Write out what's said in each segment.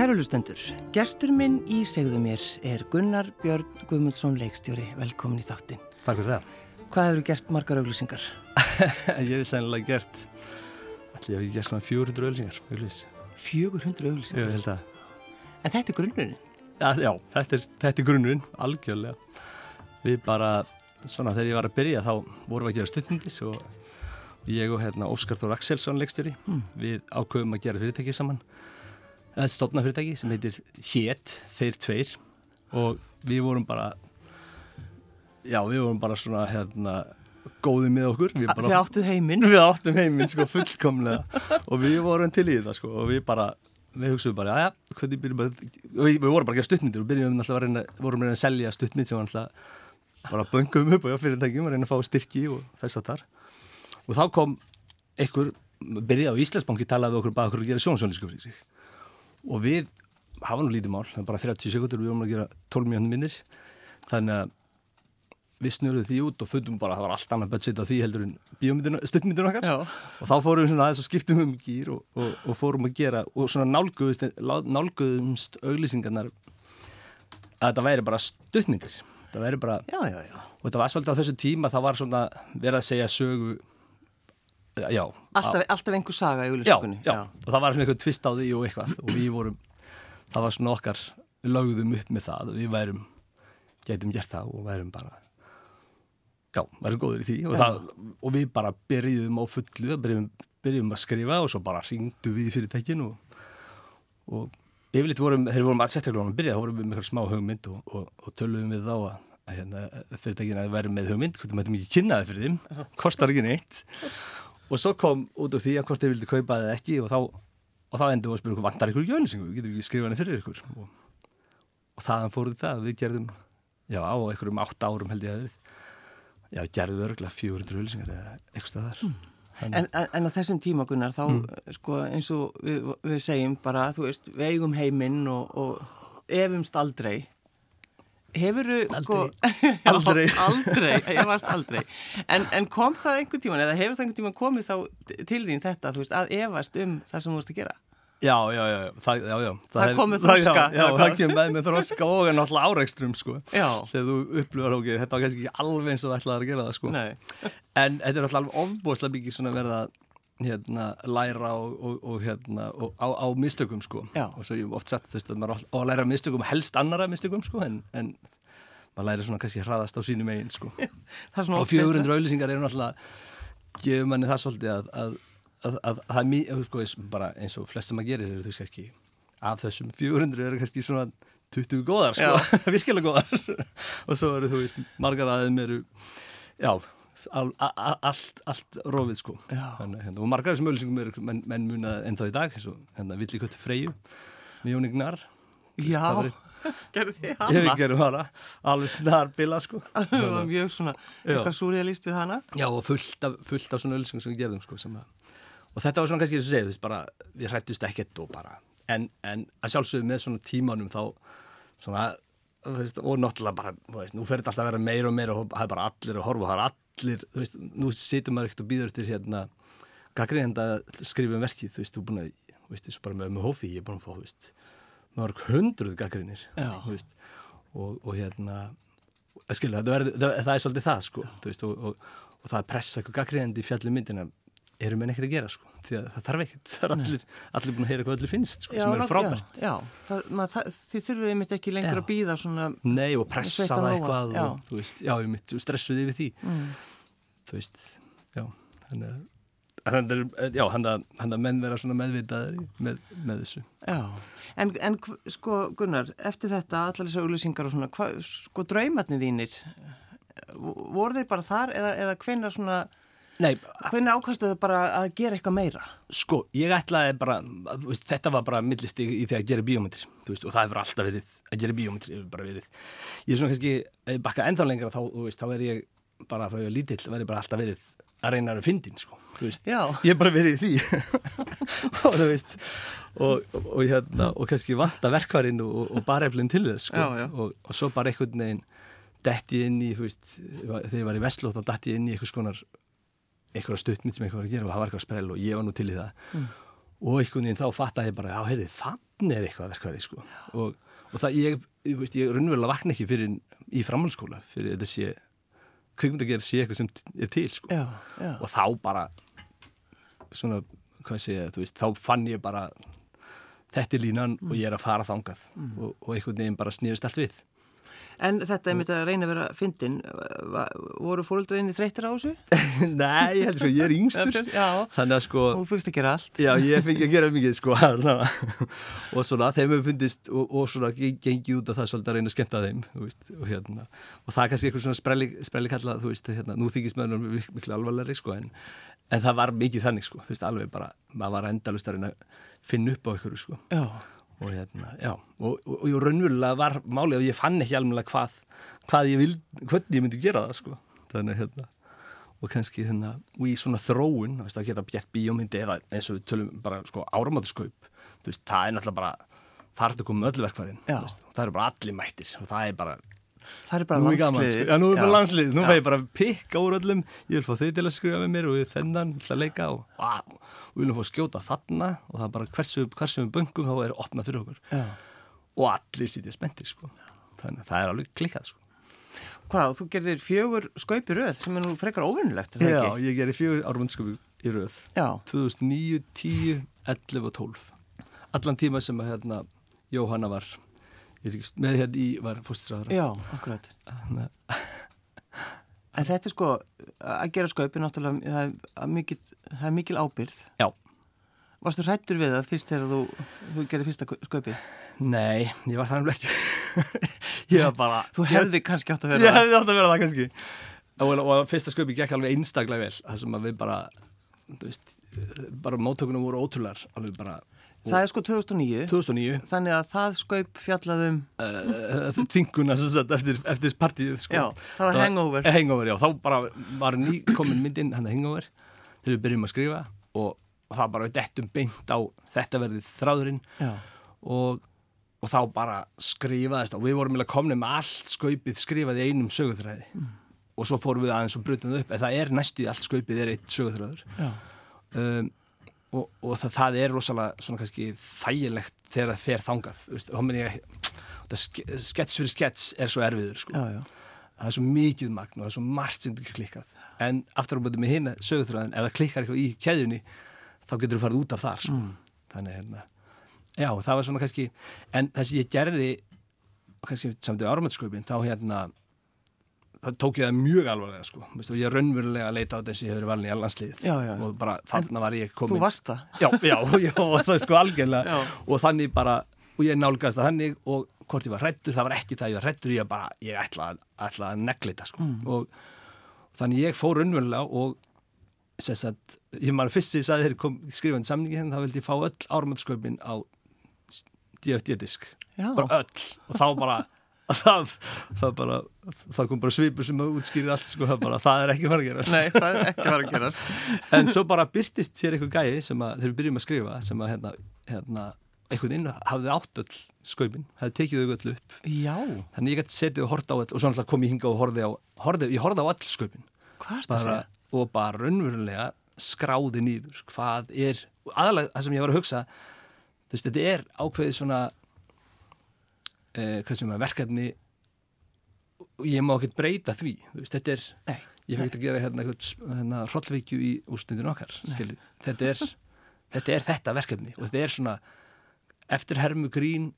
Kærulustendur, gestur minn í segðu mér er Gunnar Björn Guðmundsson leikstjóri. Velkomin í þáttin. Takk fyrir það. Hvað hefur gert margar auglýsingar? ég hef sennilega gert, allir ég hef gert svona 400 auglýsingar. Auglýs. 400 auglýsingar? Ég held að. En þetta er grunnurinn? Já, já þetta, er, þetta er grunnurinn, algjörlega. Við bara, svona þegar ég var að byrja þá vorum við að gera stundindir og ég og hérna Óskar Þór Axelsson leikstjóri, mm. við ákveðum að gera fyrirtæki saman eða stopna fyrirtæki sem heitir Hét, þeir tveir. Og við vorum bara já, við vorum bara svona hérna góðið með okkur. Þið áttuð heiminn? Við áttum heiminn, sko, fullkomlega. Og við vorum til í það, sko og við bara, við hugsaðum bara, já, já hvernig byrjum við, við, við vorum bara að gera stuttmyndir og byrjum alltaf að reyna, vorum að reyna að selja stuttmynd sem var alltaf bara bönguðum upp á fyrirtækjum að reyna að fá styrki og þess að þar og þá kom einhver, byrjaði á Íslandsbanki talaði við okkur bara okkur að gera sjónsjónlísku fyrir sig og við hafa nú lítið mál, það er bara 30 sekundur við vorum að gera 12 mjónum minnir þannig að við snurðum því út og fötum bara, það var allt annað budget á því heldur en stuttmyndinu okkar Já. og þá fórum við svona aðeins og skiptum um gýr og, og, og fórum að gera og svona nálguðumst auglýsingarnar að þetta væri bara stuttmyndir það væri bara, já, já. og þetta var svolítið á þessu tíma það var svona verið að segja sögu já. Alltaf, alltaf einhver saga í auglýsingunni. já, já, og það var svona eitthvað tvist á því og eitthvað. Og við vorum, það var svona okkar við lögðum upp með það við værum, getum gert það og værum bara já, værum góður í því. Og, það, og við bara byrjuðum á fullu byrjuðum, byrjuðum að skrifa og svo bara ringdu við í fyrirtækin og, og yfirleitt vorum, þegar við vorum að sérstaklega að byrja, þá vorum við með eitthvað smá hugmynd og, og töluðum við þá að, að hérna, fyrirtækin að væri með hugmynd, hvernig maður ekki kynnaði fyrir þeim, kostar ekki neitt og svo kom út af því að hvort þeir vildi kaupa það ekki og þá, og þá endur við að spyrja okkur vantar ykkur jönisingu, við getum ekki skrifað henni fyrir ykkur og, og þaðan fóruð það við gerðum, já á einhverjum átt árum held ég að við já gerðum örgulega 400 jönisingar eða eitthvað staðar mm. en, en, en á þessum tíma Gunnar þá mm. sko eins og við, við segjum bara þú veist við eigum heiminn og, og efumst aldrei Hefuru, sko, aldrei, aldrei, ég varst aldrei, en, en kom það einhvern tíman, eða hefur það einhvern tíman komið þá til þín þetta, þú veist, að efast um það sem þú vorust að gera? Já, já, já, það, já, já. Það, það komið þroska. Já, það komið með með þroska og náttúrulega áreikstrum, sko, þegar þú upplifar okkur, þetta var kannski ekki alveg eins og það ætlaði að gera það, sko, Nei. en þetta er náttúrulega ofbúslega mikið svona verða hérna, læra og, og, og hérna, og á, á mistökum sko. Og svo ég hef oft sagt þess að maður á að læra mistökum helst annara mistökum sko en, en maður læri svona kannski hraðast á sínum eigin sko. Og 400 auðlýsingar eru náttúrulega gefur manni það svolítið að, að, að, að það er mjög, sko, eins og flest sem maður gerir eru þú veist ekki af þessum 400 eru kannski svona 20 góðar sko, virkilega góðar. Og svo eru þú veist margar aðeim eru já allt, allt rofið sko. Þannig, hérna, og margar sem auðvilsingum eru menn, menn munað ennþá í dag eins og hérna, villikött freyju með Jónignar Já, gerðu þið hana? Ég gerðið hana, alveg snar bila sko. Það var mjög svona, eitthvað súrialist við hana. Já og fullt af, fullt af svona auðvilsingum sem við gerðum sko að, og þetta var svona kannski þess að segja þú veist bara, við hrættust ekkert og bara en, en að sjálfsögðu með svona tímanum þá svona Veist, og náttúrulega bara, veist, nú fer þetta alltaf að vera meira og meira og það er bara allir að horfa og það er allir, þú veist, nú situr maður ekkert og býður eftir hérna gaggrínda að skrifa um verkið, þú veist, þú er búin að þú veist, þessu bara með, með hófi, ég er búin að fá, þú veist maður hundruð gaggrínir þú veist, og, og hérna skilja, það, það, það er svolítið það, sko, þú veist, og, og, og það er pressa eitthvað gaggrínandi í fjallum myndina erum við nekkert að gera sko því að það þarf ekkert, það er allir, allir búin að heyra hvað allir finnst sko, já, sem eru frábært. Já, já það, mað, það, þið þurfuð einmitt ekki lengur já. að býða svona Nei og pressa það eitthvað og þú veist, já, ég mitt stressuði við því. Mm. þú veist, já þannig að já, hann að menn vera svona meðvitaðir með, með þessu. Já, en, en sko Gunnar, eftir þetta allar þessu auglýsingar og svona, hva, sko draumatni þínir voru þeir bara þar eða, eða hvenar svona Nei, hvernig ákastu þau bara að gera eitthvað meira? Sko, ég ætlaði bara, veist, þetta var bara millistig í því að gera bíómetri veist, og það hefur alltaf verið að gera bíómetri verið. Ég er svona kannski, ef ég bakka ennþá lengra þá, veist, þá er ég bara frá ég lítill, verið bara alltaf verið að reyna að fyndin, sko. Ég er bara verið í því og þú veist og, og, og, hérna, og kannski vanta verkvarinn og, og bara eflinn til þess, sko. Já, já. Og svo bara einhvern veginn detti inn í, þú veist, þegar ég var í Vestlótt þá detti ég inn í einhvers konar eitthvað stuttmynd sem eitthvað var að gera og það var eitthvað sprell og ég var nú til í það. Mm. og einhvern veginn þá fatt að ég bara, já, heyrði, Þannig er eitthvað verkværi sko. Og, og það ég, ég, veist, ég raunverulega vakna ekki fyrir í framhaldsskóla fyrir þetta sé kvikmyndagerð sé eitthvað sem er til sko. Já, já. og þá bara svona, hvað sé ég, þú veist, þá fann ég bara þetta er línan og ég er að fara þangað. Og, og einhvern veginn bara snýrist allt við En þetta er mitt að reyna að vera fyndin, voru fóröldraðinni þreytir á þessu? Nei, ég held sko, ég er yngstur. Já, þannig að sko þú fyrst gera allt. Já, ég fengi að gera mikið sko og svona þeim hefur fundist og, og svona ge- gengið út af það svolítið að reyna að skemmta þeim þú veist, og, hérna, og það er kannski eitthvað svona sprelli, sprelli kalla þú veist, hérna, nú þykist maður mik miklu alvarlegri sko, en, en það var mikið þannig sko, þú veist, alveg bara, maður var endalust að reyna að finna upp á ykkur sko. Já, og hérna, já, og, og, og ég raunverulega var málið og ég fann ekki alveg hvað, hvað ég vil, hvernig ég myndi gera það sko, þannig að hérna og kannski hérna, og í svona þróun þú veist, að geta gert bíómyndi eða eins og við tölum bara sko áramátskaup þú veist, það er náttúrulega bara það er þetta komið öll verkværin Já. það eru bara allir mættir og það er bara það er bara nú landsliðið. sko. já, nú er bara Já. landslið, nú fæ ég bara pikka úr öllum ég vil fá þau til að skrifa með mér og ég þennan til að leika og, og, og við viljum fá að skjóta þarna og það er bara hversu, hversu við böngum þá er opnað fyrir okkur Já. og allir sitja spenntir sko. þannig að það er alveg klikkað sko. Hvað, þú gerðir fjögur skaupi röð sem er nú frekar óvinnulegt, er það Já, ekki? ég gerði fjögur ármöndsköpu í röð Já, 2009, 10, 11 og 12 allan tíma sem að hérna, Jóhanna var með hérna í var fóstisræðara já, akkurat. En þetta er sko, að gera skaupi náttúrulega, það er, mikil, það er mikil ábyrð. Já, Varstu hrættur við það fyrst þegar þú, þú gerir fyrsta skaupi? nei, ég var þannig ekki. Ég var bara Þú hefði kannski átt að ég vera hefði átt að vera það kannski. Og, og fyrsta sköpi gekk alveg einstaklega vel. Það sem að við bara veist, bara móttökunum voru ótrúlar alveg bara Það er sko 2009, 2009 þannig að það skaup fjallaðum, uh, þinguna sem sagt eftir, eftir partíð sko. já, það var hangover. Eh, Hangover, já, þá bara var ný komin myndin hann að hangover þegar við byrjum að skrifa. Og, og það bara við dettum beint á þetta verðið þráðurinn. Og, og þá bara skrifaðist og við vorum eiginlega komnið með allt skaupið skrifað í einum söguþræði. Og svo fórum við aðeins og brutum það upp. En það er næstu allt skaupið er eitt söguþræður já, um, og, og það, það er rosalega svona kannski þægilegt þegar það fer þangað þú veist, ég skets fyrir skets er svo erfiður sko. já, já. það er svo mikið magn og það er svo margt sem ekki klikkað en aftur á bæti með hina sögurþræðin ef það klikkar eitthvað í keðjunni þá getur þú farið út af þar sko. þannig hérna já það var svona kannski en það sem ég gerði kannski samt í árumöndskauppin þá hérna það tók ég það mjög alvarlega sko. Veistu, og ég raunverulega að leita á þess að ég hefur verið valin í allansliðið og bara þarna var ég komin Þú varst það. já, já, já, það er sko algjörlega. Já. og þannig bara, og ég nálgast það þannig og hvort ég var hrættur, það var ekki það ég var hrættur, ég bara, ég ætla, að- ætla að neglita sko, og þannig ég fór raunverulega og sess að, ég maður fyrst sem ég sagði þegar kom skrifandi samningi henni, þá vildi ég fá öll árumöndsköpin á DFD-disk, bara öll. Og þá bara það, það bara, það kom bara svipur sem að útskýrið allt, sko, það bara, það er ekki fara að gerast. Nei, það er ekki vera að gerast. en svo bara byrtist hér einhver gæi sem að þegar við byrjum að skrifa sem að hérna, hérna einhvern inn hafði átt öll skaupin hafði tekið þau öll upp. Já, þannig ég gæti setið og horta á öll og svo kom ég hinga og horfði á horfði, ég horfði á öll skaupin. Bara, og bara raunverulega skráði nýður hvað er, aðalega það sem ég var að hugsa þú veist, þetta er ákveðið svona eh, er verkefni og ég má ekkert breyta því veist, þetta er Nei, ég fekk ekki að gera hérna, hérna hrollveikju í úrstundin okkar. Þetta, er, þetta er þetta verkefni og þetta er svona eftir hermu grín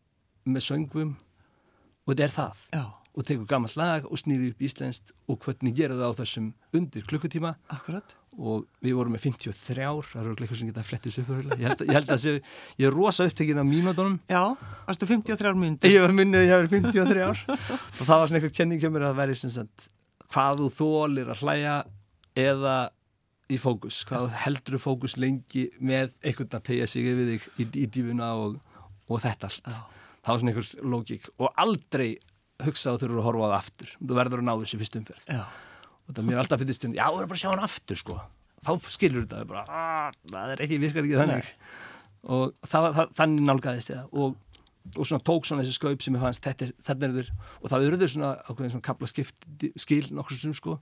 með söngvum og þetta er það. Já, og tekur gammalt lag og snýði upp íslenskt og hvernig gera það á þessum undir klukkutíma. Akkurat. Og við vorum með 53 ár það eru eitthvað sem geta flettis upp ég held, ég held að sé, ég er rosa upptekinn af mínútonum Já, varstu 53 myndir? ég var að ég hefur 53 ár og það var svona eitthvað kenning hjá mér að veri sagt, hvað þú þólir að hlæja eða í fókus, hvað heldur þú fókus lengi með einhvern að tegja sig við þig í, í dífuna og, og þetta allt. Já. það var svona einhver lógík og aldrei hugsa þú þurfur að horfa á það aftur. Þú verður að ná þessu fyrst umferð. Já, og það mér alltaf finnst já, þú verður bara að sjá hann aftur sko. þá skilur þetta bara, "Ah, það er ekki, virkar ekki þannig. Og það, það, þannig nálgæðist ég það. Og, og svona tók svona þessi skaup sem ég fannst þetta er, þetta er þurr og það verður svona ákveðin svona kapla skipt, skil nokkur sem sko.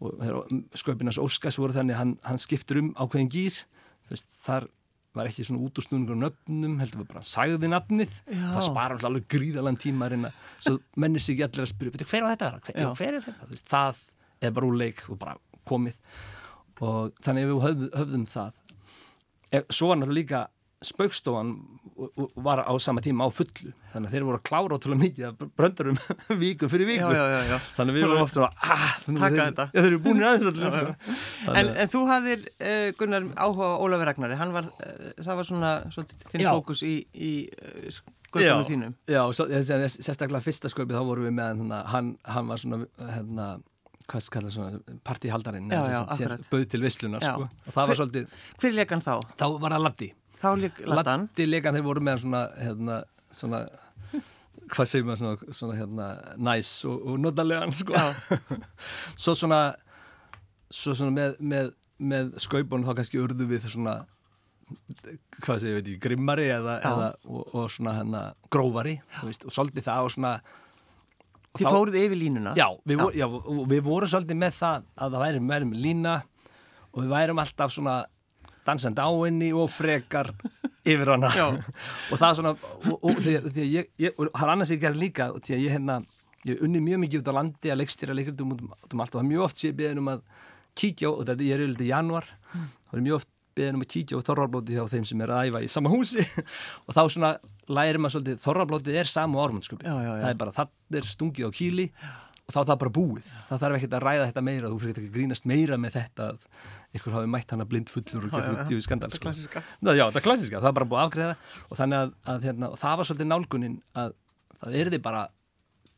Og þegar skaupinans Óskars voru þannig hann, hann skiptur um ákveðin gýr veist, þar var ekki svona út úr snúningur nöfnum, heldur við bara sagði nafnið, Já. það spara alltaf alveg gríðalan tíma að reyna, svo mennir sig allir að spyrja, "Bíddu, hver á þetta? Hver, hver er þetta, það er bara úr leik og bara komið og þannig við höfð, höfðum það svo var náttúrulega líka spaukstofan var á sama tíma á fullu þannig að þeir voru að klára ótrúlega mikið af bröndarum viku fyrir viku Já, já, já, já. þannig að við vorum oft svona ah, þeir, þetta. já, þeir eru búinir aðeins sko. En, en þú hafðir, uh, Gunnar, áhuga á Ólafi Ragnari, hann var, uh, það var svona, svolítið þinn fókus í, í uh, sköpunum þínum. Já, sérstaklega fyrsta sköpið þá vorum við með hann, hann var svona hérna, hvað skal kalla svona partíhaldarinn bauð til vislunar Já. sko. og það var Hver- svolítið, Hver leik hann þá? þá var það Laddi Þá leik Laddan. Laddi lekan þeir voru með svona hérna, svona hvað segir maður svona, svona hérna, næs og, og notalegan sko. svo svona svo svona með, með, með skaupun þá kannski urðu við svona hvað segir, ég, grimmari eða, eða, og, og svona hérna grófari, og svolítið það og svona Þið fóruð yfir línuna. Já, við, vor, já, og við vorum svolítið með það að það væri, væri með lína og við værum alltaf svona dansandi á henni og frekar yfir hana Já. og það er svona og, og, því, að- ég, ég, og það er annars ég gerir líka og því að ég hérna ég unni mjög mikið út á landi að leikstýra leikritum út um, allt og það er mjög oft sé ég beðin um að kíkja og þetta ég er yfirlega í januar það er mjög oft beðin um að kíkja á þorrablóti hjá þeim sem er að æfa í sama húsi og þá svona lærir maður svolítið þorrablótið er já, já. það er bara, það er stungið á kýli og þá er það bara búið, það þarf ekkert að ræða þetta meira þú fyrir ekki að grínast meira með þetta að ykkur hafi mætt hana blind fullur og já. djúi skandal Þetta sko. klassíska. Ná, Já, það er klassiska, það er bara búið afgreða og að, að hérna, og það var svolítið nálgunin að það er þið bara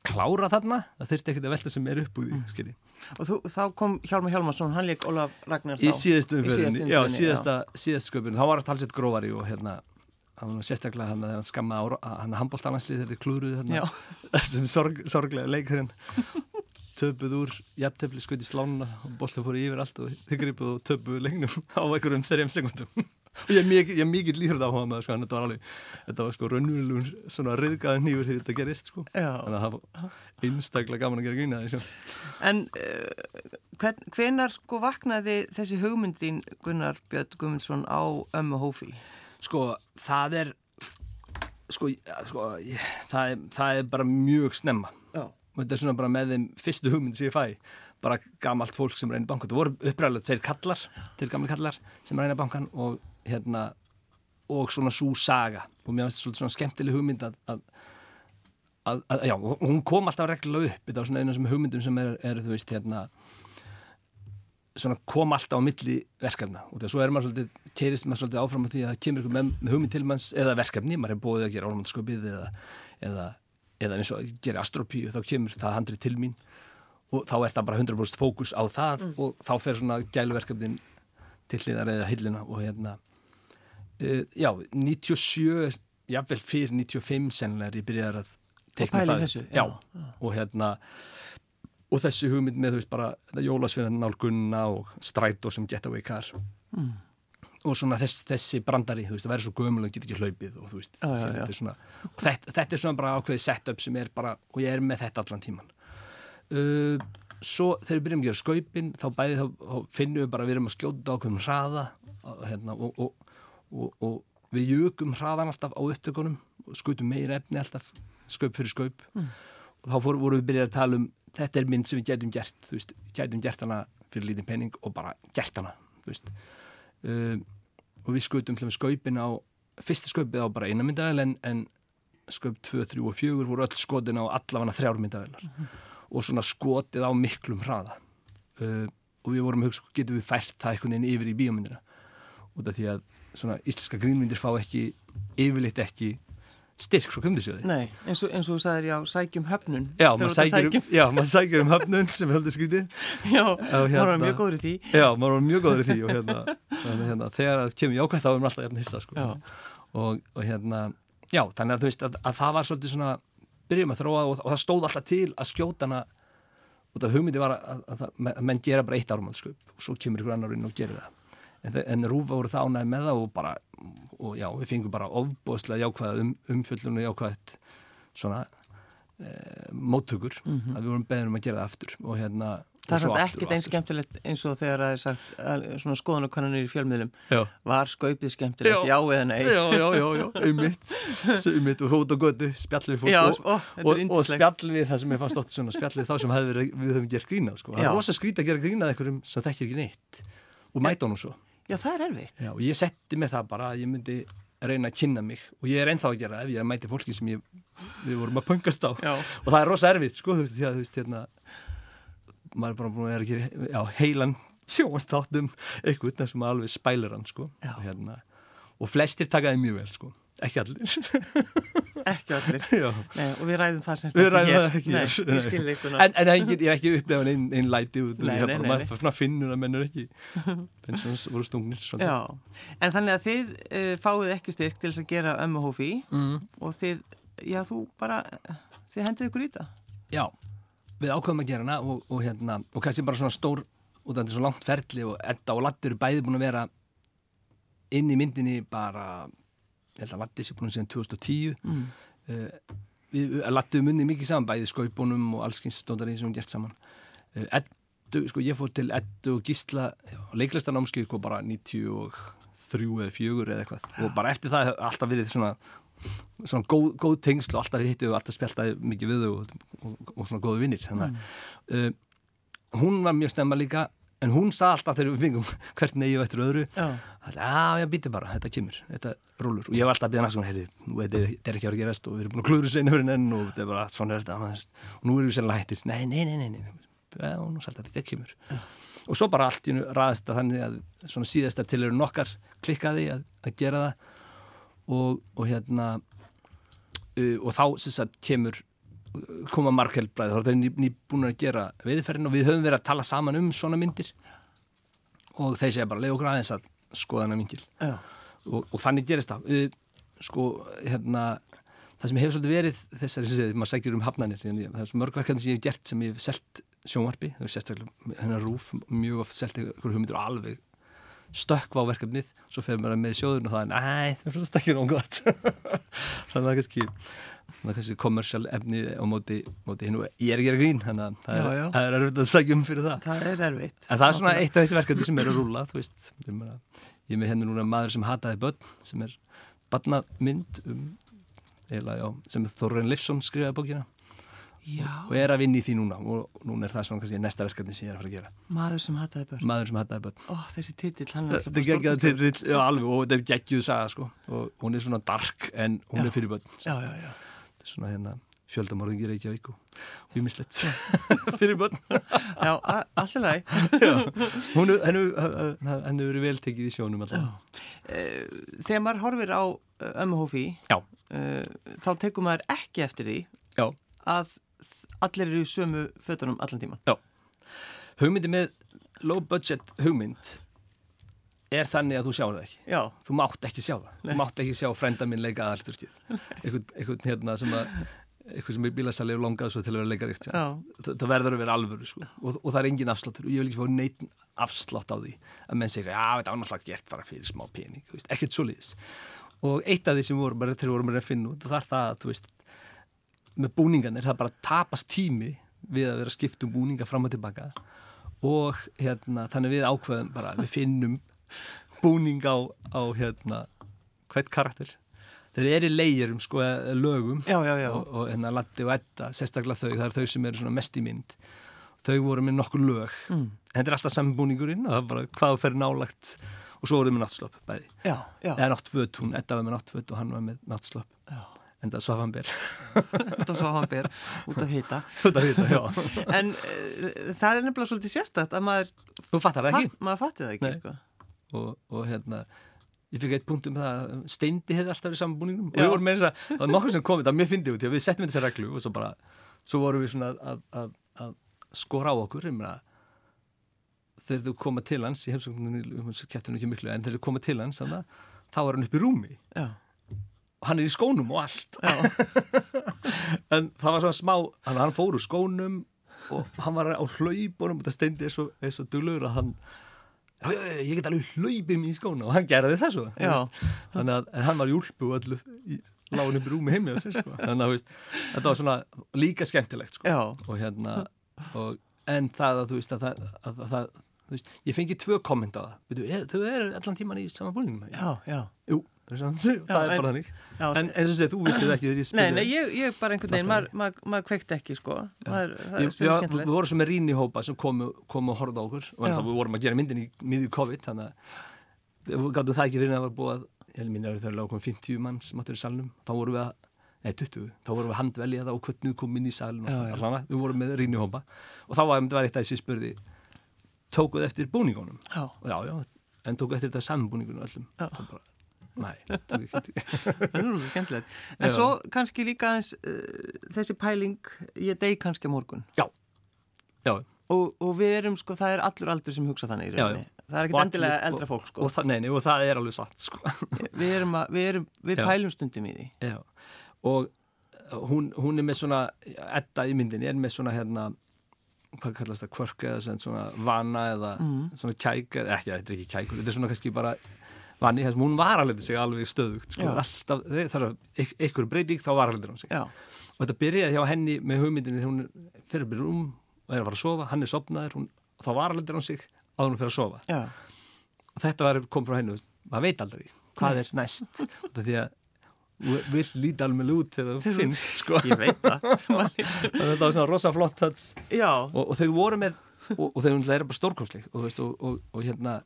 klára þarna, það þurfti ekkert að velta sem er upp úr því, skilji. Og þú, þá kom Hjálmar Hjálmarsson, hann leik Ólaf Ragnar þá. Í síðustu Í umferðinni, síðustu já, síðasta, síðasta sköpun, þá var það talsett grófari og hérna, hann var sérstaklega hann að hann skamma hann handbóltananslið þegar þið klúruðu Já. þarna, þessum sorg, sorglega leikurinn, töpuð úr jafntefli skutt í slánuna og bolta fór yfir allt og þið gripuð og töpuð leiknum á einhverjum þreim sekundum. Og ég er mikið, líður á hann með sko, þetta var alveg, þetta var sko raunverulegur svona riðgaði nýfur þegar þetta gerist sko. Þannig að það var einstaklega gaman að gera grína því sko. En uh, hvern, hvenar sko vaknaði þessi hugmyndin Gunnar Björn Gumundsson á ömmu hófi? Sko, það er sko, ja, sko ég, það, er, það er bara mjög snemma Já. og þetta er svona bara með þeim fyrstu hugmyndi sem ég fæ bara gamalt fólk sem reynir bankan það voru uppræðilega tveir kallar, tveir gamli kallar sem reynir bankan og hérna og svona svo saga. Og mér finnst þetta svona skemmtileg hugmynd að, að, að, að já, og hún kom alltaf reglulega upp. Þetta var svona einu af þessum hugmyndum sem er, er þú veist, hérna svona kom alltaf á milli verkefna. Og þegar svo er maður svolítið, kerist maður svolítið áfram því að það kemur ykkur með, með hugmynd til manns eða verkefni, maður er búið að gera orðmannskopið eða, eða, eða eins og að gera astropíu, þá kemur það handrið til mín og þá er það bara 100% fókus á það og þá fer svona gæluverkefnin til hliðar eða hillina og hérna uh, já, 97 jafnvel fyrir 95 sennilega er ég byrjaðar að í það. þessu, já, já, og hérna og þessi hugmynd með þú veist bara jólasvinnan nálgunna og strætó sem getaway car. Mm. og svona þess, þessi brandari þú veist, það verður svo gömul og get ekki hlaupið og þú veist, Já, já, þetta er svona þetta, þetta er svona bara ákveðið setup sem er bara og ég er með þetta allan tíman uh, svo þegar við byrjum að gera skaupin þá bæði þá, finnum við bara að við erum að skjóta ákveðum hraða og, hérna, og, og, og, og við jökum hraðan alltaf á upptökunum og skutum meira efni alltaf skaup fyrir skaup. Mm. og þá fór, vorum við byrjað að tala um þetta er mynd sem við getum gert veist, getum gert hana fyrir lítinn penning og bara gert hana um, og við með skaupin á fyrsta skaupið á bara eina myndavel en, en skaup 2, 3 og 4 voru öll skotin á allavega þrjár myndavelar og svona skotið á miklum hraða uh, og við vorum að hugsa getum við fært það einhvern veginn yfir í bíómyndina út af því að svona íslenska grínmyndir fá ekki yfirleitt ekki styrk frá kumdisjöði Nei, eins og, eins og þú sagðir, já, sækjum höfnun. Já, maður þú ert að sækir, um, já, maður sækir um höfnun sem heldur skrítið Já, Og maður hérna- var mjög góður í því. Já, maður var mjög góður í því og hérna, hérna, hérna þegar það kemur jákvæmt þá er maður alltaf jafn hissa sko. Og, og hérna já, þannig að þú veist að, að það var svolítið svona byrjum að þróa og, og það stóð alltaf til að skjóta hana og það hugmyndi var að, að, að, að menn gera bara eitt ármannsköp og svo kemur ykkur annar inn og gerir það. En, en Rúfa voru það ánæði með það og bara og já, við fengum bara ofbóðslega jákvæða um, umfjöllun og jákvæðt svona e, móttökur að við vorum beðin um að gera það aftur og hérna Það er ekkert eins skemmtilegt eins og þegar það er sagt að svona skoðanakannanir í fjölmiðlum. Já. var skaupið skemmtilegt, já, Já. eða nei? Já, já, já, já, einmitt, einmitt og hótt og götu, spjall við fólk og, ó, og, og spjall við það sem ég fannst svona spjall við þá sem við höfum gert grínað sko. það er rosa skrít að gera grínað einhverjum sem þekkir ekki neitt og mæta honum svo. Já, það er erfitt. Já, og ég setti mig það bara að ég myndi reyna að kynna mig og ég er ennþá að gera það ef ég mæti fólki sem ég, við vorum að pöngast á. Já. og það er rosa erfitt sko, þú veist, því að þú veist, hérna maður er bara búin að vera að gera já, heilan sjóastáttum eitthvað maður alveg spælir hann sko. Hérna, og flestir takaði mjög vel sko. Ekki allir. Ekki allir. Nei, og við ræðum það semst Við ræðum það ekki Nei, en, en engin, ég er ekki upplefan einn ein læti út Nei, nei, nei, maður svona finnur að menn er ekki en svona voru stungnir en þannig að þið uh, fáið ekki styrk til að gera ömmu hófi mm. og þið, já þú bara þið hendið ykkur í það? Já, við ákveðum að gera hana og, og, hérna, og kannski bara svona stór út af þetta svo langt ferli og Edda og Latti eru bæði búin að vera inn í myndinni bara ég held að Latti sé búin segja 2010 mm. uh, við, við Latti við munni mikið saman bæði skaupunum og allskins stóndari sem hún gert saman. Uh, Eddu, sko ég fór til Eddu og Gísla leiklistanámskið sko bara 93 eða 4 eða eitthvað. Og bara eftir það alltaf verið svona svona góð, góð tengsl og alltaf við hittum og alltaf spjáltaði mikið við og, og, og svona góðu vinnir að uh, hún var mjög snemma líka en hún sa alltaf þegar við fengum hvert neyju eftir öðru Já, að já, já, býti bara, þetta kemur, þetta rúlur og ég var alltaf að býða næst svona, heyrði, þetta er, er ekki að vera að gerast og við erum búin að þessu einu fyrir enn og þetta er bara svona er þetta og nú erum við sennilega hættir, nei, nei, nei, nei, nei. Já, og nú sælta þetta kemur. Og svo bara allt í nú ræðist að þannig að svona síðasta til eru nokkar klikkaði að, að gera það og, og hérna uh, og þá sagt kemur koma markhelbræði, þá er það ný, nýbúin að gera veiðferðin og við höfum verið að tala saman um svona myndir. Og þeir segja bara, leið okkur aðeins að skoða hana vingil já, og, og þannig gerist það. Við, sko, hérna það sem hefur svolítið verið þessari sem maður sækir um hafnanir það er mörgverkefni sem ég hef gert sem ég hef selt sjónvarpi, það er sérstaklega hennar rúf, mjög oft selt ykkur hugmyndir og alveg stökkva á verkefnið svo fyrir maður með sjóðun og það er næ, það finnst ekki nóg gott. Þannig að það er kannski það er kannski kommersial efni á móti, móti hinn og ég er að gera grín þannig að það Já, er, já. það er erfitt að sækja um fyrir það. Það er erfitt. En það er svona eitt af eitt verkefni sem er að rúla, þú veist, ég, er með henni núna maður sem hataði börn, sem er barnamynd um, eiginlega, já, sem Þorren Lifsson skrifaði bókina Já, og er að vinna í því núna og núna er það svona kannski næsta verkefni sem ég er að fara að gera. maður sem hataði börn Maður sem hataði börn. Ó, þessi titill, hann er er geggjaði titill, já alveg, og þetta er geggjuð saga sko og hún er svona dark en hún Já. er fyrir börn. Já, já, já Þetta er svona hérna fjöldamorðingir ekki á viku, humislegt fyrir börn. Já, a- allt í lagi Já. Hún er- henni henni verið vel tekið í sjónum alltaf. Eh, Þegar maður horfir á eh, ömmu hófi Já. þá tekur maður ekki eftir því Já. að allir eru í sömu fötunum allan tíman hugmyndi með low budget hugmynd er þannig að þú sjáur það ekki. Já, þú mátt ekki sjá það, þú mátt ekki sjá frænda minn leika aðalturkið einhvern hérna sem að eitthvað sem er bílasali og langað svo til að vera leikaríkt já, það, það verður að vera alvöru sko. og, og það er engin afsláttur. Og ég vil ekki fá neitt afslátt á því að menn segja, já þetta var náttúrulega gert bara fyrir smá pening, ekkert svo liðis og eitt af því sem vorum bara til vorum að finna út og það er það að, þú veist með búningarnir, það bara tapast tími við að vera að skipta um búninga fram og tilbaka og hérna, þannig við ákveðum bara, við finnum búning á, á hérna, hvert karakter. Þeir eru leiðurum sko lögum já, já, já. og, og hérna Latti og Edda, sérstaklega þau, það er þau sem eru mest í mynd. Þau voru með nokkur lög. Mm. en þetta er alltaf sammenbúningurinn og það er bara hvað fer nálagt og svo voruð með náttslopp bæði, eða náttföt hún Edda var með náttföt og hann var með náttslopp Já. En það svaf hann ber. Þetta svo hann ber út af vita, já. En uh, það er nefnilega svolítið sérstætt að maður, þú fattar það ekki. fatt, maður fatti það ekki sko. og, og hérna ég fikk eitt punkt um það að Steindi hefði alltaf verið sammenbúningum og við vorum með þess að það var nokkur sem komið, það mjög fyndið út því að við settum þessa reglu og svo bara, svo vorum við svona að, að, að skora á okkur ég meina, þegar þú koma til hans í um þess að kæftinu ekki miklu en þegar þú koma til hans, að þá er hann upp í rúmi. Já, hann er í skónum og allt en það var svona smá, hann, hann fór úr skónum og hann var á hlaupunum og það steindi svo, er svo duglur að hann ég get alveg hlaupið mér í skóna og hann Já. veist. þannig að hann var í úlpu og öllu í lágun upp í rúmi sig sko. þannig að veist, þetta var svona líka skemmtilegt sko. og hérna og en það að þú veist að að, að, þú veist, ég fengi tvö komment á það Veitu, er, þau eru allan tíman í sama búningum Já, já. Jú, það er, er bara þannig. En eins og segir, þú vissið ekki þegar ég Nei, spurði nei, ég, ég bara einhvern veginn, maður mað, mað kveikt ekki, sko. Maður, það Ég, er sem já, skemmtilegt. við vorum svo með rýni hópa sem komu, komu og horfðu á okkur. Og Já. ennþá við vorum að gera myndin í miðju COVID þannig að við gáttum það ekki fyrir að það var búið að ég mín að það er lágum 50 mann sem áttur í salnum. Þá vorum við að, nei 20 þá vorum við að handvelja það og hvernig við komum inn í salun við vorum með rýni hópa. Og þá var, eitt af þessi spurði tókuð eftir búningunum? Já, já, já, en tókuð eftir þetta sambúningunum öllum. Já. Það bara, Nei, það er náttúrulega skemmtilegt. En Já. svo kannski líka aðeins uh, þessi pæling, ég deg kannski morgun. Já, já Og, og við erum, sko, það er allur aldur sem hugsa þannig í Já, já. rauninni. Það er Og ekkert allir- endilega og- eldra fólk, sko. og, það, nei, nei, og það er alveg satt sko. Við erum að, við erum, við Já. pælum stundum í því. Já, og hún, hún er með svona, Edda í myndinni er með svona hérna, hvað kallast það, kvörk eða svona vana eða svona kæk, eða ekki, þetta er ekki kæk, þetta er svona kannski bara vani, þess að hún var alveg sig alveg stöðugt, sko, alltaf, að ykkur breyting þá var alveg hann sig. Já, Og þetta byrjaði hjá henni með hugmyndinni þegar hún fyrir byrja um og er að fara að sofa, hann er sopnaður, hún, þá var alveg hann sig að hún fyrir að sofa. Já, og þetta var, kom frá henni, maður veit aldrei hvað er næst. Þetta því að vill líta alveg út þegar þú finnst sko. ég veit það. þetta var svona rosa flott og, og þau voru með og, og þau eru bara stórkonsleik og, og hérna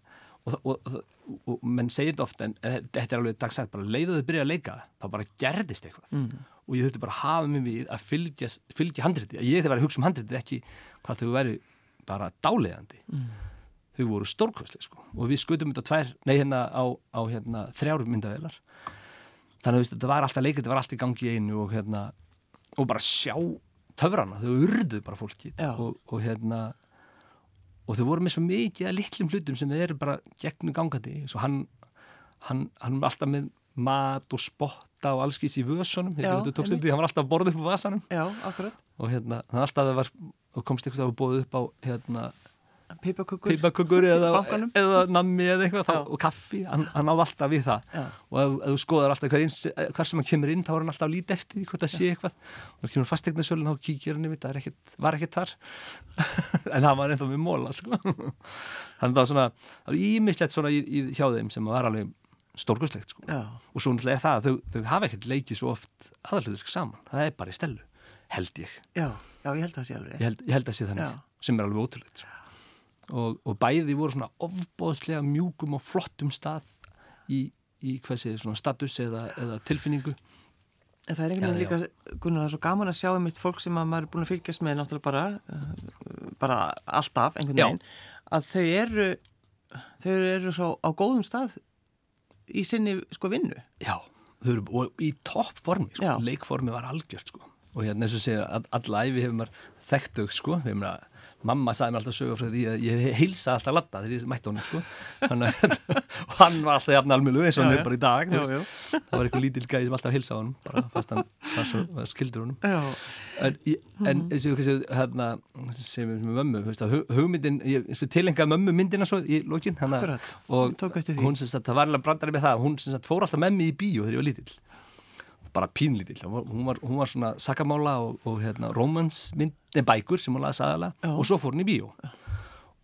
og, og, og menn segir þetta ofta en eh, þetta er alveg dagsætt, bara leiðu þau byrja að leika þá bara gerðist eitthvað mm. og ég þurfti bara að hafa mig við að fylgja, fylgja handriti, ég þegar var að hugsa um handriti ekki hvað þau væri bara dáleiðandi Mm. þau voru stórkvæsli sko. og við skutum þetta tvær, nei hérna á, á hérna, þrjárum myndavelar þannig að þetta var alltaf leikið, þetta var alltaf í gangi í einu og hérna og bara sjá töfrana, þau urðu bara fólki og, og hérna og þau voru með svo mikið að litlum hlutum sem eru bara gegnum gangandi svo hann, hann, hann var alltaf með mat og spotta og allskýs í vösunum, Já, þetta tókst undir, hann var alltaf að borða upp á vasanum. Já, og hérna, hann alltaf var komst eitthvað að bóða upp á hérna Pipakökur eða, eða nammi eða eitthvað þá, og kaffi, hann, hann náði alltaf við það Já. og ef, ef þú skoðar alltaf hver, eins, hver sem hann kemur inn þá er hann alltaf að líta eftir því hvort það sé eitthvað og það kemur fastegnarsölun þá kíkir hann yfir það ekkit, var ekkert þar en það var ennþá með móla sko. þannig að það var það ímislegt svona í, í, hjá þeim sem var alveg stórkustlegt sko. Og svo náttúrulega er það að þau, þau hafa ekkert leikið svo oft aðalhutur saman, það er bara í stelu held ég, já, já, ég held það sé alveg. ég held, ég held að sé þannig Já. sem er alveg ótrúlegt sko. Og, og bæði voru svona ofbóðslega mjúkum og flottum stað í, í hvað sé, svona status eða, eða tilfinningu En það er einhvern veginn líka, Gunnar, það er svo gaman að sjá einmitt fólk sem að maður er búin að fylgjast með náttúrulega bara, uh, bara alltaf einhvern veginn, að þau eru, þau eru svo á góðum stað í sinni sko vinnu. Já, þau eru og í toppformi, sko. Já. leikformi var algjört sko. og hérna eins og segja, all, alla æfi hefur maður þekkt þau, sko, við meina mamma sagði mér alltaf sögur frá því að ég heilsa alltaf latta þegar ég mætti honum, sko. Þannig, að- og hann var alltaf jafn almjölu eins og hann er bara í dag Já, já. það var eitthvað lítill gæði sem alltaf heilsa honum bara fast hann svo, skildur honum. Já, en, en þessi hérna, sem er með mömmu að hugmyndin, ég tilengaði mömmu myndina svo í hana, Akkurat. og hún sem sagt, það var alveg brandari með það hún sem sagt fór alltaf með mig í bíó þegar ég var lítill bara pínlítill. Hún var, hún var, hún svona sakamála og, og hérna, romansmyndi bækur sem hún laði sagala Já. og svo fór hún í bíó.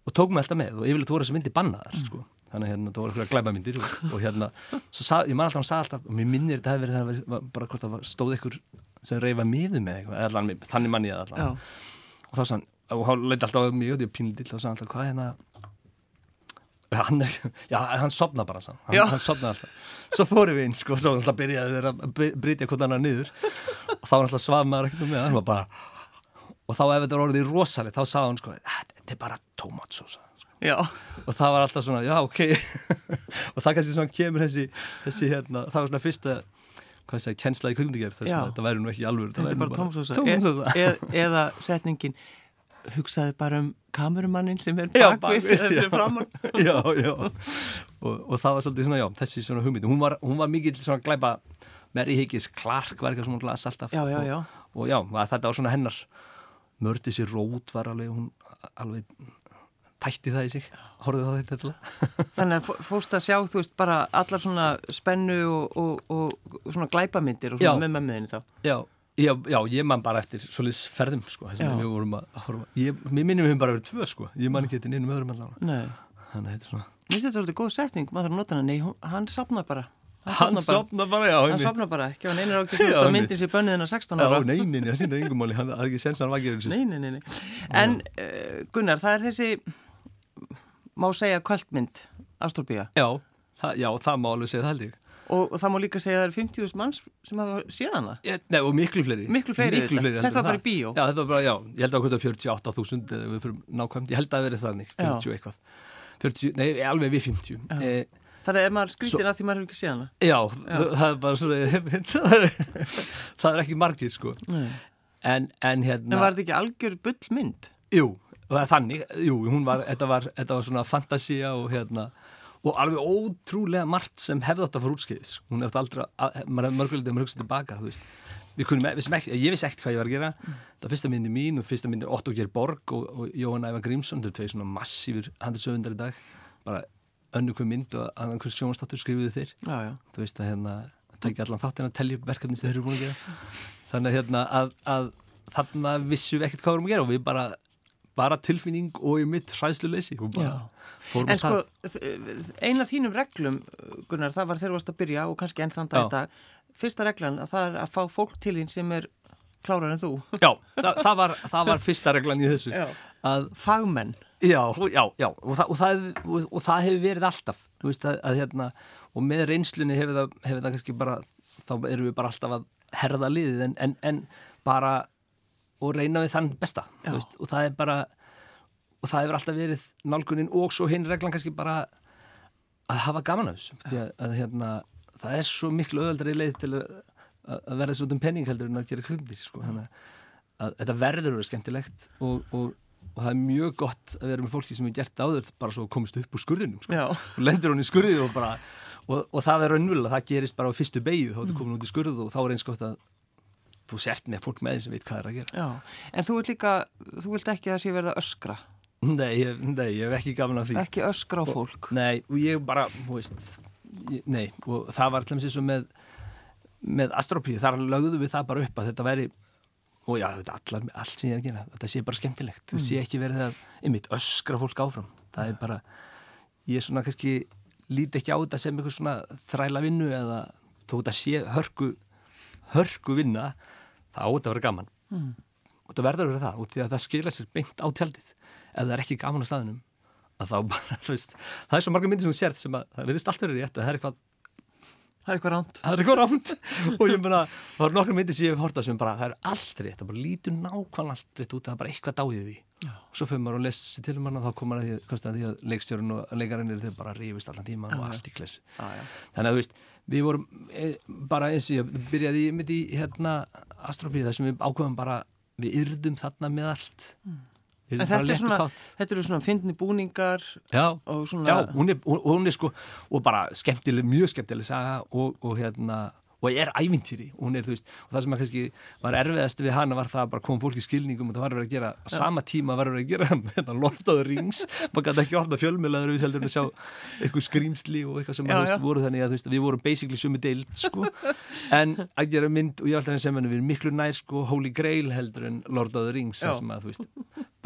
Og tók mig alltaf með og yfirleitt voru þessi myndi bannaðar sko. þannig að hérna, það voru eitthvað glæbamyndir og, og hérna, sag, ég man alltaf hún sagði alltaf og mér minnir þetta hefði verið það var bara hvort það stóð ykkur sem reyfa miðum með eitthvað, allan, þannig mann ég það já, allan og þá sann, og hann leiti alltaf á mig og því að pínlítill og sann alltaf, hvað er hérna Já, hann já, hann sopna bara sann, hann, hann sopna alltaf. Svo fórum við inn, sko, svo alltaf byrjaði þeir að bry- brytja hvort annar niður. Og þá var alltaf svaf maður ekkert um með hann var bara, og þá ef þetta var orðið rosalegt, þá sagði hann, sko, þetta er bara tómatsósa, sko. já, og það var alltaf svona, já, ok. Og það kannski svona kemur þessi, þessi hérna, það var svona fyrsta hvað segja, kennsla í að þetta væri nú ekki alveg þetta er bara tómsósa. tómatsósa E, eða setningin, hugsaði bara um kamerumannin sem er bakvið já. framann. já, já og, og það var svolítið svona, já, þessi svona hugmynd hún var, hún var mikill svona glæpa Mary Higgins Clark var eitthvað sem hún las alltaf Já, já, já. og, og já, þetta var svona hennar mördi sér rót var alveg hún alveg tætti það í sig horfðu það þetta Þannig að fó- fórst að sjá, þú veist, bara allar svona spennu og, og, og svona glæpamyndir og svona með mömmuðinni þá. já, Já, já, ég man bara eftir svolítið ferðum sko, þess Já. að við vorum að horfa ég, Mér minnum við höfum bara verið tvö sko ég man ekki eftir neinum öðrum allavega Nei. Þannig að þetta er svona Mér finnst þetta svolítið góð setning, maður þarf að nota hana. Nei, hún, hann sopnar bara. Hann sopna bara, já, Hann sopnar bara, ekki á neynir ákveð Já, þú að einmitt. myndi sér bönnið hennar 16 Já, ára. nei, nei, nei, það sýndir engum máli hann það er ekki sens að hann vakið þessu Nei, nei, nei, nei. En uh, Gunnar, það er þessi, má segja, kvöldmynd, Astróbía. Já, það, já, það má alveg segja það held ég Og, og það má líka segja að það er 50.000 manns sem hafa séð hana. Ég- Nei, og miklu fleiri Miklu fleiri Miklu þetta. fleiri Þetta heldur var bara í bíó. það. Já, þetta var bara, já, ég held að hvað 48.000 eða við fyrir nákvæmt, ég held að það verið þannig Já. 40 eitthvað 40, Nei, alveg við 50 Já. eh, Það er maður skrítin að því maður hefur ekki séð hana. Já, það er bara svona það er, það ekki margir sko. En, en hérna En var þetta ekki algjör bullmynd? Jú, það er þannig, jú, hún var, þetta var, þetta var svona fantasía og hérna, og alveg ótrúlega margt sem hefði átt að fara útskeiðis. Hún hefði aldrei, að, maður hugsa tilbaka. Við kunum, við ekki, ég vissi ekkert hvað ég var að gera. Það fyrsta myndi mín og fyrsta myndi Otto Geir Borg og, og Jóhann Ævar Grímsson, þau tvei svona massífur handelsöfundar í dag. Bara önnu hver mynd og annan hver sjónastáttur skrifuðu þeir. Já, já. Þú veist að hérna, það ekki allan þáttinn að telja upp verkefni sem þeir eru búin að gera. Þannig að hérna, að, að þarna vissum við ekkert hvað við erum að gera og við bara bara tilfinning og í mitt bara fórum En sko, stað þ- ein af þínum reglum, Gunnar, það var þegar þú varst að byrja og kannski enn þann dag Já. í dag. Fyrsta reglan að það er að fá fólk til þín sem er klárar en þú. Já, það, það, var, það var fyrsta reglan í þessu að, Fagmenn. já, já, já og, það, og, það, og, það hefur verið alltaf veist að, að hérna og með reynslunni hefur það, hefur það kannski bara þá erum við bara alltaf að herða liðið en, en, en bara og reyna við þann besta veist, og það er bara og það hefur alltaf verið nálgunin og svo hinn reglan kannski bara að hafa gaman af þessu því að, að hérna, það er svo miklu öðaldri leið til að, að verða svo um penning heldur en að gera kvöndir sko. að, að þetta verður að vera skemmtilegt og, og, og það er mjög gott að vera með fólki sem er gert áður bara svo komist upp úr skurðinum sko. Og lendir hún í skurðið og bara og, og það er raunvöld það gerist bara á fyrstu beigju þá ertu komin út í skurðið og þá er eins gott að þú sért með fólk með því sem veit hvað er að gera Já. En þú vilt líka, þú vilt ekki að sé verða öskra. Nei, ég, nei, ég hef ekki gaman af því Ekki öskra á fólk. Nei, og ég bara, þú veist ég, Nei, og það var til þess að með með astrópíu, þar lögðu við það bara upp að þetta væri og já, þetta allar, allt sem ég er að gera, þetta sé bara skemmtilegt það sé ekki verið að, einmitt, öskra fólk áfram það er bara, ég er svona kannski, líti ekki á þetta sem eitthvað svona þræla vinnu eða þó þetta sé hörku hörku vinna, það á þetta að vera gaman Mm. og þetta verður að vera það og því að það skila sér beint á tjaldið ef það er ekki gaman á staðinum að þá bara, þú veist, það er svo marga myndir sem þú sérð sem að það verðist allt verið rétt að það er eitthvað Það er eitthvað ránt. það er eitthvað rámt og ég meina, það er nokkra myndir sem ég hef hortað sem bara, það er allt rétt, það bara lítur nákvæmlega allt rétt út, það er bara eitthvað því Já. Og svo fyrir maður og lesi til hann og þá komur að því, því að leikstjórun og leikarinn eru þau bara rífist allan tíma og allt í klessu. Þannig að þú veist, við vorum e, bara eins og ég byrjaði mitt í hérna Astropíu þar sem við ákveðum bara við yrðum þarna með allt. En yrðum bara þetta er svona, þetta eru svona fyndni búningar já, og svona... já hún, er, hún, hún er sko og bara skemmtileg, mjög skemmtileg saga og, og hérna og er ævintýri. Og er, veist, og það sem kannski var erfiðast við hana var það að koma fólk í skilningum og það var verið að gera, á sama tíma var verið að gera Lord of the Rings. Maður gæti ekki opna fjölmiðlaður við heldur en að sjá eitthvað skrýmsli og eitthvað sem Já, veist, voru þannig að veist, við vorum basically sumi deild sko, en að gera mynd og ég alltaf sem við erum miklu nær sko Holy Grail heldur en Lord of the Rings að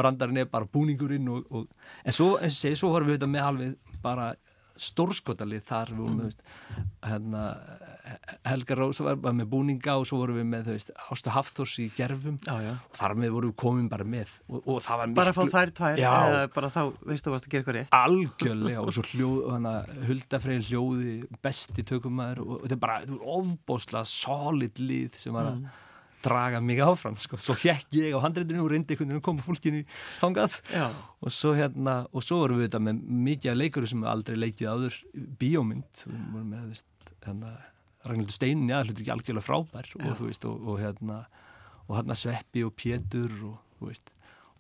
brandarinn er bara búningurinn og, og, en svo, eins og segi, svo vorum við þetta með alveg bara stórskotalið þar við vorum veist, hérna Helga Rós var bara með búninga og svo vorum við með, þú veist, Ástu Hafþórs í gerfum Já, já. og þar með vorum við komin bara með og, og það var Bara að fá þær tvær, Já. eða bara þá, veistu varst að gera eitthvað rétt. algjörlega og svo hljóð, hana, huldafreyð hljóði besti tökumæður og, og þetta er bara þetta er ofbóðslega solid lið sem var að draga mig áfram sko. svo hjekk ég á handreitinu og reyndi einhvern veginn að koma fólkinu þangað Já. og svo hérna og svo vorum við þetta með mikið af leikurum sem aldrei leikið áður bíómynd við vorum með veist, hérna, Ragnhildur Steinin, já, hlutur ekki algjörlega frábær og þú veist, og, og hérna og hérna Sveppi og Pétur og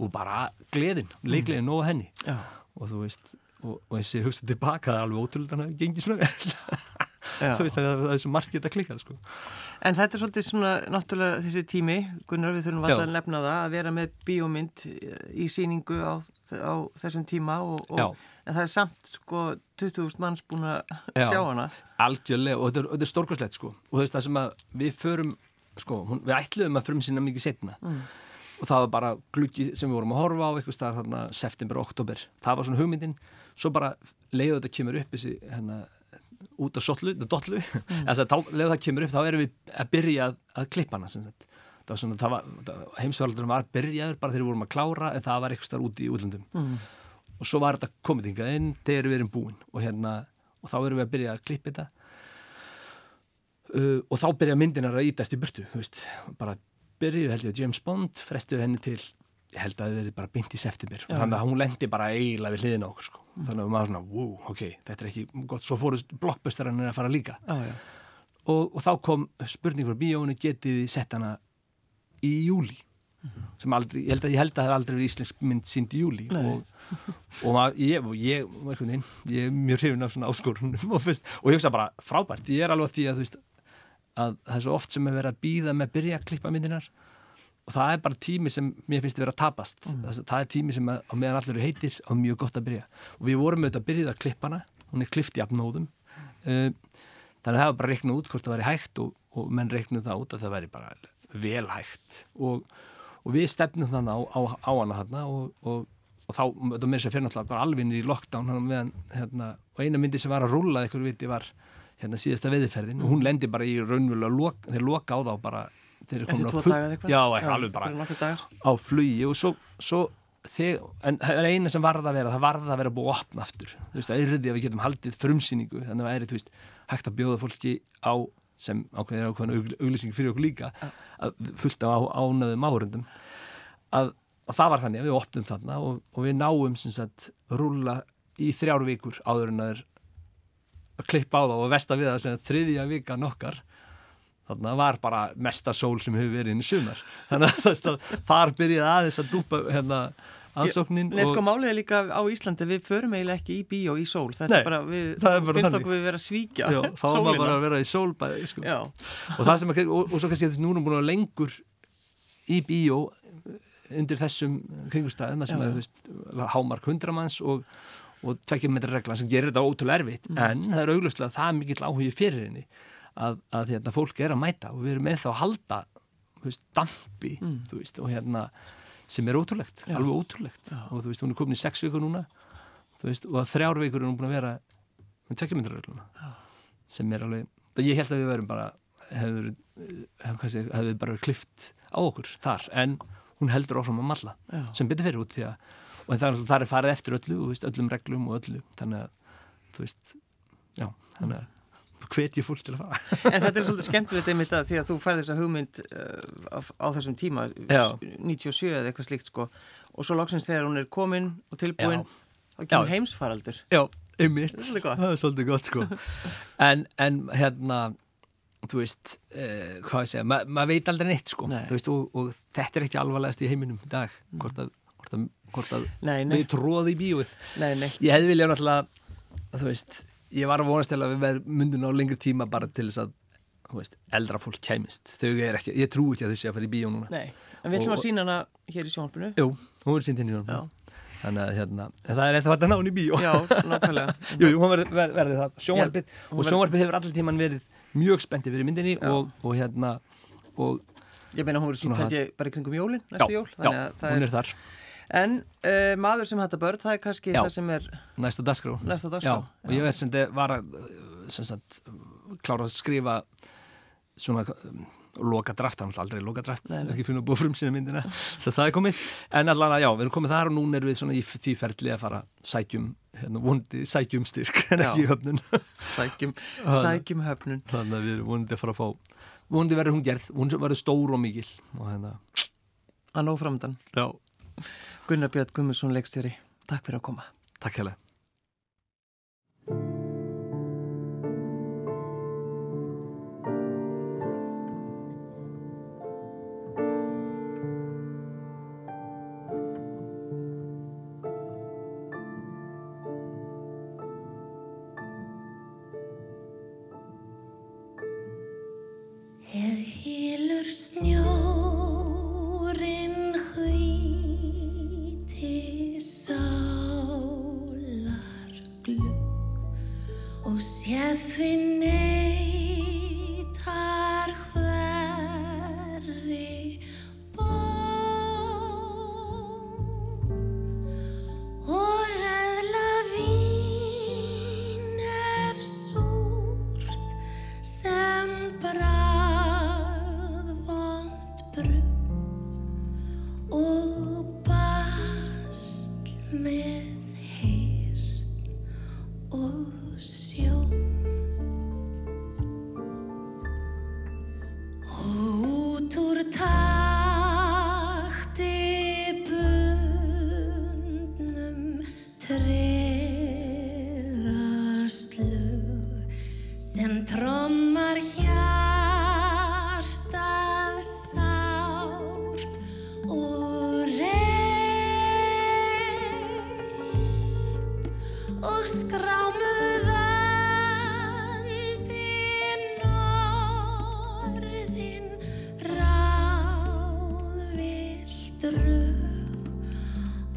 og bara gleðin leikleðin nóg henni Já. og þú veist, og, og eins og ég hugsa tilbaka það er alveg ótrúlega það gengi svona vel. þú veist, það, er svo margir þetta klikkað sko. En þetta er svolítið svona, náttúrulega þessi tími, Gunnar, við þurfum alltaf að nefna það, að vera með bíómynd í síningu á, á þessum tíma og, og en það er samt sko 20.000 manns búin að Já. sjá hana. algjörlega og þetta er, og þetta er stórkoslegt sko. Og það sem að við förum sko, hún, við ætluðum að frumsýna mikið setna og það var bara gluggi sem við vorum að horfa á eitthvað stað þarna september, oktober það var svona hugmyndin, svo bara leiðu þetta kemur upp þessi hérna, út af sotlu, dollu mm. en þá leiðu það kemur upp, þá erum við að byrja að, að klippa hana það var svona, það var, heimsverðaldurum var byrjaður bara þegar við vorum að klára en það var eitthvað starf út í útlöndum. Mm. og svo var þetta komið yngar inn þegar við erum búin. Og hérna og þá erum við að byrja að klippa þetta. Uh, og þá byrja myndinar að ítast í burtu, veist. Bara byrjuð held ég að James Bond frestuð henni til, ég held að það verið bara í september. Og þannig að hún lendi bara eiginlega við hliðin á okkur sko, mm. þannig að maður svona wow, ok, þetta er ekki gott, svo fóru blockbusterannir að fara líka. Ah, og, og þá kom spurning frá bíóinu, getið þið sett hana í júli mm sem aldrei, ég held að ég held að það hef aldrei verið íslensk mynd sínd í júli og, og maður, ég, ég, ég, ég er mjög hrifin af svona áskorunum og, og ég hugsa bara frábært, ég er alveg því að veist að það er svo oft sem er verið að býða með að byrja að klippa myndinar og það er bara tími sem mér finnst að vera að tapast. Mm. það, það er tími sem að, á meðan allir heitir á mjög gott að byrja. Og við vorum auðvitað að byrja að klippa hana hún er klift í apnóðum. Uh, þannig að það var bara reiknuð út hvort það væri hægt og, og menn reiknuð það út að það væri bara vel hægt. Og, og við stefnum þannig á, á, á hana þarna og, og þá, þetta mér sem fyrir náttúrulega bara alveg í lockdown meðan, hérna, og eina myndi sem var að rúla eitthvað viti var hérna síðasta veðiferðin mm. og hún lendi bara í raunverulega þeir loka á þá bara þeir eru komin á flugi já, ekki alveg bara á flugi og svo, svo þeir, en það er eina sem varða að vera það varða að vera búið að opna aftur. Þú veist, það er röði að við getum haldið frumsýningu þannig að það er, þú veist, hægt að bjóða fólki á sem ákveðin er ákveðin auglýsing fyrir okkur líka fullt af ánöðum áhörundum að, að það var þannig að við opnum þarna og, og við náum sem sagt rúla í þrjár vikur áður en að klippa á það og vesta við það sem þriðja vika nokkar þannig að það var bara mesta sól sem hefur verið inn í sumar. Þannig að það þar byrjaði aðeins að dúpa hérna ansóknin Nei sko málið er líka á Íslandi við förum eiginlega ekki í bíó í sól. Þetta Nei, er bara, við, er bara finnst okkur við vera svíkja Já, þá var maður bara að vera í sólbæði sko. Og, það sem að, og, og svo kannski þessi núna búin að lengur í bíó undir þessum kringustæðum sem að, þú veist, hámark hundramanns og, og tvekjum metra regla sem gerir þetta ótrúlega erfitt. En það er auglustlega það mikill áhugi fyrir henni að, að hérna, fólk er að mæta og við erum með þá að halda veist, dampi þú veist, og hérna sem er ótrúlegt, Já. alveg ótrúlegt og þú veist, hún er komin í sex vikur núna veist, og að þrjár vikur er hún búin að vera með regluna sem er alveg, ég held að við verum bara hefur, hefur, hefur bara klift á okkur þar en hún heldur áfram að malla Já. sem betur fyrir út því að og það, er- það er farið eftir öllu, veist, öllum reglum og öllu, þannig að þú veist, já, þannig að hvet ég fólk til að fara. En þetta er svolítið skemmtilegt einmitt að því að þú færði þessa hugmynd uh, á, á þessum tíma Já. 97 eða eitthvað slíkt sko. Og svo loksins þegar hún er komin og tilbúin þá kemur heimsfaraldur. Já, einmitt. Það er. Það er svolítið gott sko. En, en hérna þú veist, uh, hvað ég segja ma maður veit aldrei neitt sko. Nei. Veist, og, og þetta er ekki alvarlegast í heiminum í dag hvort að, hvort að, hvort að Nei, nei. við tróði í nei, Ég hefði viljað náttúrulega þú veist, ég var að vonast til að við myndun á lengri tíma bara til þess að veist, eldra fólk kæmist. Þau er ekki, ég trú ekki að þau sé að fara í bíó núna. Nei En við ætlum að sína hana hér í sjónvarpinu. Jú, hún er sínt inn í núna Þannig að hérna, það er eftir að ná hún í bíó. Já, nákvæmlega. Jú, hún verði, verði, verði það. Hún og sjónvarpið hefur allir tíman verið mjög spenntið fyrir myndinni og, og hérna og Ég meina hún verður sínt ég bara kringum jólin, næstu jól þannig að En uh, maður sem hætta börn, það er kannski Já. það sem er næsta dagskrá. Næsta Já, dagskrá og ég veit sem þetta var að sem sagt, klára að skrifa svona um, loka draft, hann er aldrei loka draft Nei, ekki finna að búa frum sína myndina svo það er komið, en allan að já, við erum komið þar og núna erum við svona í því ferli að fara sækjum, hérna, vondi sækjum styrk en Já. ekki höfnun. Sækjum, sækjum höfnun. þannig að við erum vonandi að fara að fá vonandi verður hún gerð, hún verður stór og mikil og hérna, að nóg framdann já, Gunnar Björn Gummarsson leikstjóri, takk fyrir að koma. Takk hérlega nothing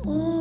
Oh.